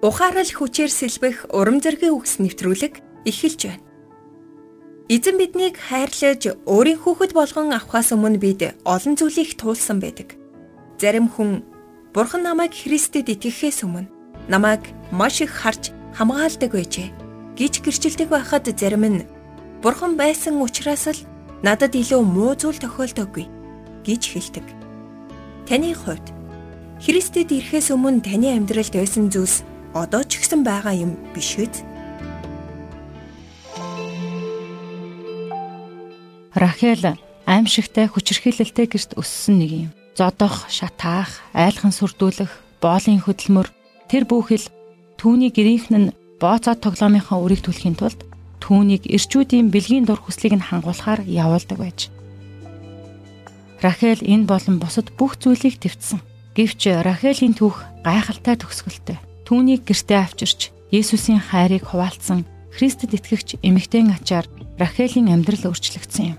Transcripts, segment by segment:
ухаарал хүчээр сэлбэх урам зоригийн үгс нэвтрүүлэг эхэлж байна. Эзэн биднийг хайрлаж өөрийн хүүхэд болгон авахаас өмнө бид олон зүйлийг туулсан байдаг. Зарим хүн Бурхан намайг Христэд итгэхээс өмнө намайг маш их харж хамгаалдаг байжээ гэж гэрчилдэг байхад зарим нь Бурхан байсан учраас л надад илүү муу зүйл тохиолдоогүй гэж хэлдэг. Таны хувьд Христэд ирэхээс өмнө таны амьдралд байсан зүйлс одоо ч гэсэн байгаа юм биш үү? Рахел аимшигтай хүчрхийлэлтэй гэрт өссөн нэг юм. Зодох, шатаах, айлхан сүрдүүлэх, боолын хөдөлмөр тэр бүхэл түүний гэрийнхэн нь бооцоо тоглоомынхаа үрийг түлхийн тулд түүнийг ирчүүдийн бэлгийн дур хүслийг нь хангуулахаар явуулдаг байж. Рахел энэ болон бусад бүх зүйлийг твцсэн. Гэвч Рахелийн түүх гайхалтай төгсгөлтэй түүнийг гэртээ авчирч Есүсийн хайрыг хуваалцсан Христэд итгэгч эмэгтэйн ачаар Рахелийн амьдрал өөрчлөгдсөн юм.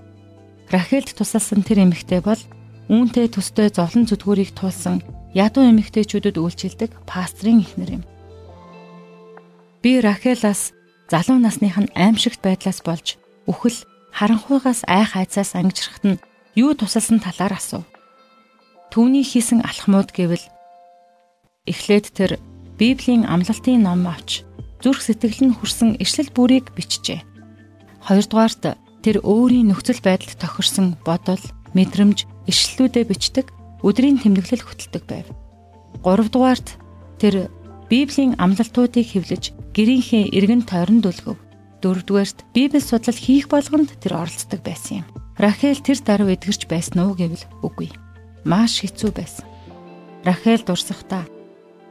Рахельд тусалсан тэр эмэгтэй бол үүнтэй төстэй зовлон зүдгүүрийг туулсан ядуу эмэгтэйчүүдэд үйлчилдэг пастрын эхнэр юм. Би Рахелаас залуу насных нь аимшигт байдлаас болж үхэл харанхуйгаас айх айцаас ангижрахт нь юу тусалсан талаар асуув. Түүний хийсэн алхмууд гэвэл эхлээд тэр Библийн амлалтын ном авч зүрх сэтгэл нь хүрсэн ишлэл бүрийг бичжээ. Хоёрдугаарт тэр өөрийн нөхцөл байдалд тохирсон бодол, мэдрэмж, ишлэлүүдээ бичдэг, өдрийн тэмдэглэл хөтэлдэг байв. Гуравдугаарт тэр Библийн амлалтуудыг хэвлэж гэрийнхээ эргэн тойронд үлгэв. Дөрөвдүгээрт Библи судлал хийх болгонд тэр оролцдог байсан юм. Рахел тэр даруй эдгэрч байсан уу гэвэл үгүй. Маш хэцүү байсан. Рахел дурсахдаа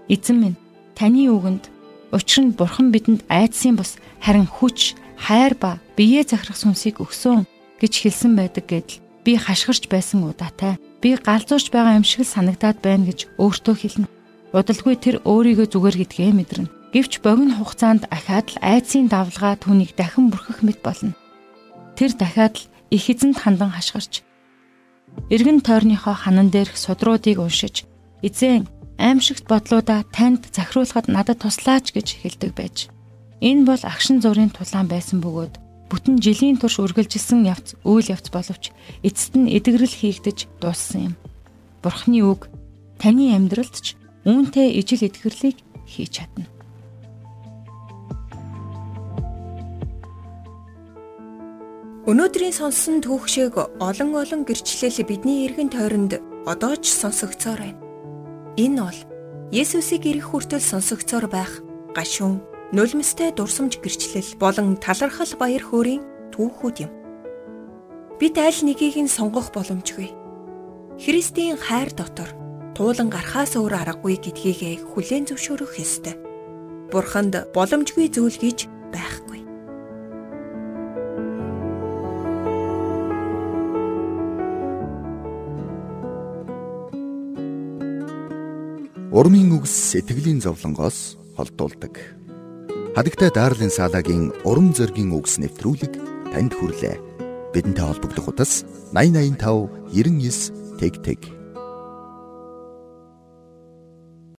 эзэн минь таны үгэнд учир нь бурхан бидэнд айдсын бус харин хүч, хайр ба биеэ захирах сүнсийг өгсөн гэж хэлсэн байдаг гэдэл би хашгирч байсан удаатай. Би галзуурч байгаа юм шиг санагдаад байна гэж өөртөө хэлнэ. Удалгүй тэр өөрийгөө зүгээр гэдгээ мэдэрнэ. Гэвч богино хугацаанд ахаад л айдсын давлгаа түүнийг дахин бүрхэх мэт болно. Тэр дахиад л их эзэнд хандан хашгирч эргэн тойрныхоо ханан дээрх судруудыг уншиж эзэн аимшигт бодлуудаа танд захируулахад надад туслаач гэж хэлдэг байж. Энэ бол агшин зургийн тулаан байсан бөгөөд бүтэн жилийн турш үргэлжилсэн явц үйл явц боловч эцэст нь эдгэрэл хийгдэж дууссан юм. Бурхны үг таны амьдралд ч үүнтэй ижил эдгэрлийг хийж чадна. Өнөөдрийн сонссон түүх шиг олон олон гэрчлэл бидний эргэн тойронд одоо ч сонсогдсоор байна. Энэ бол Есүсийг ирэх хүртэл сонсогцоор байх гашуун, нулимстай дурсамж гэрчлэл болон талархал баяр хөөрийн түүхүүд юм. Бид аль нэгийг нь сонгох боломжгүй. Христийн хайр дотор туулан гарахаас өөр аргагүй гэдгийг хүлээн зөвшөөрөх ёстой. Бурханд боломжгүй зүйл гэж байхгүй. Урмын үгс сэтгэлийн зовлонгоос холдуулдаг. Хадагтай Дарлин Салагийн урам зоригийн үгс нэвтрүүлэг танд хүрлээ. Бидэнтэй холбогдох утас 8085 99 тэг тэг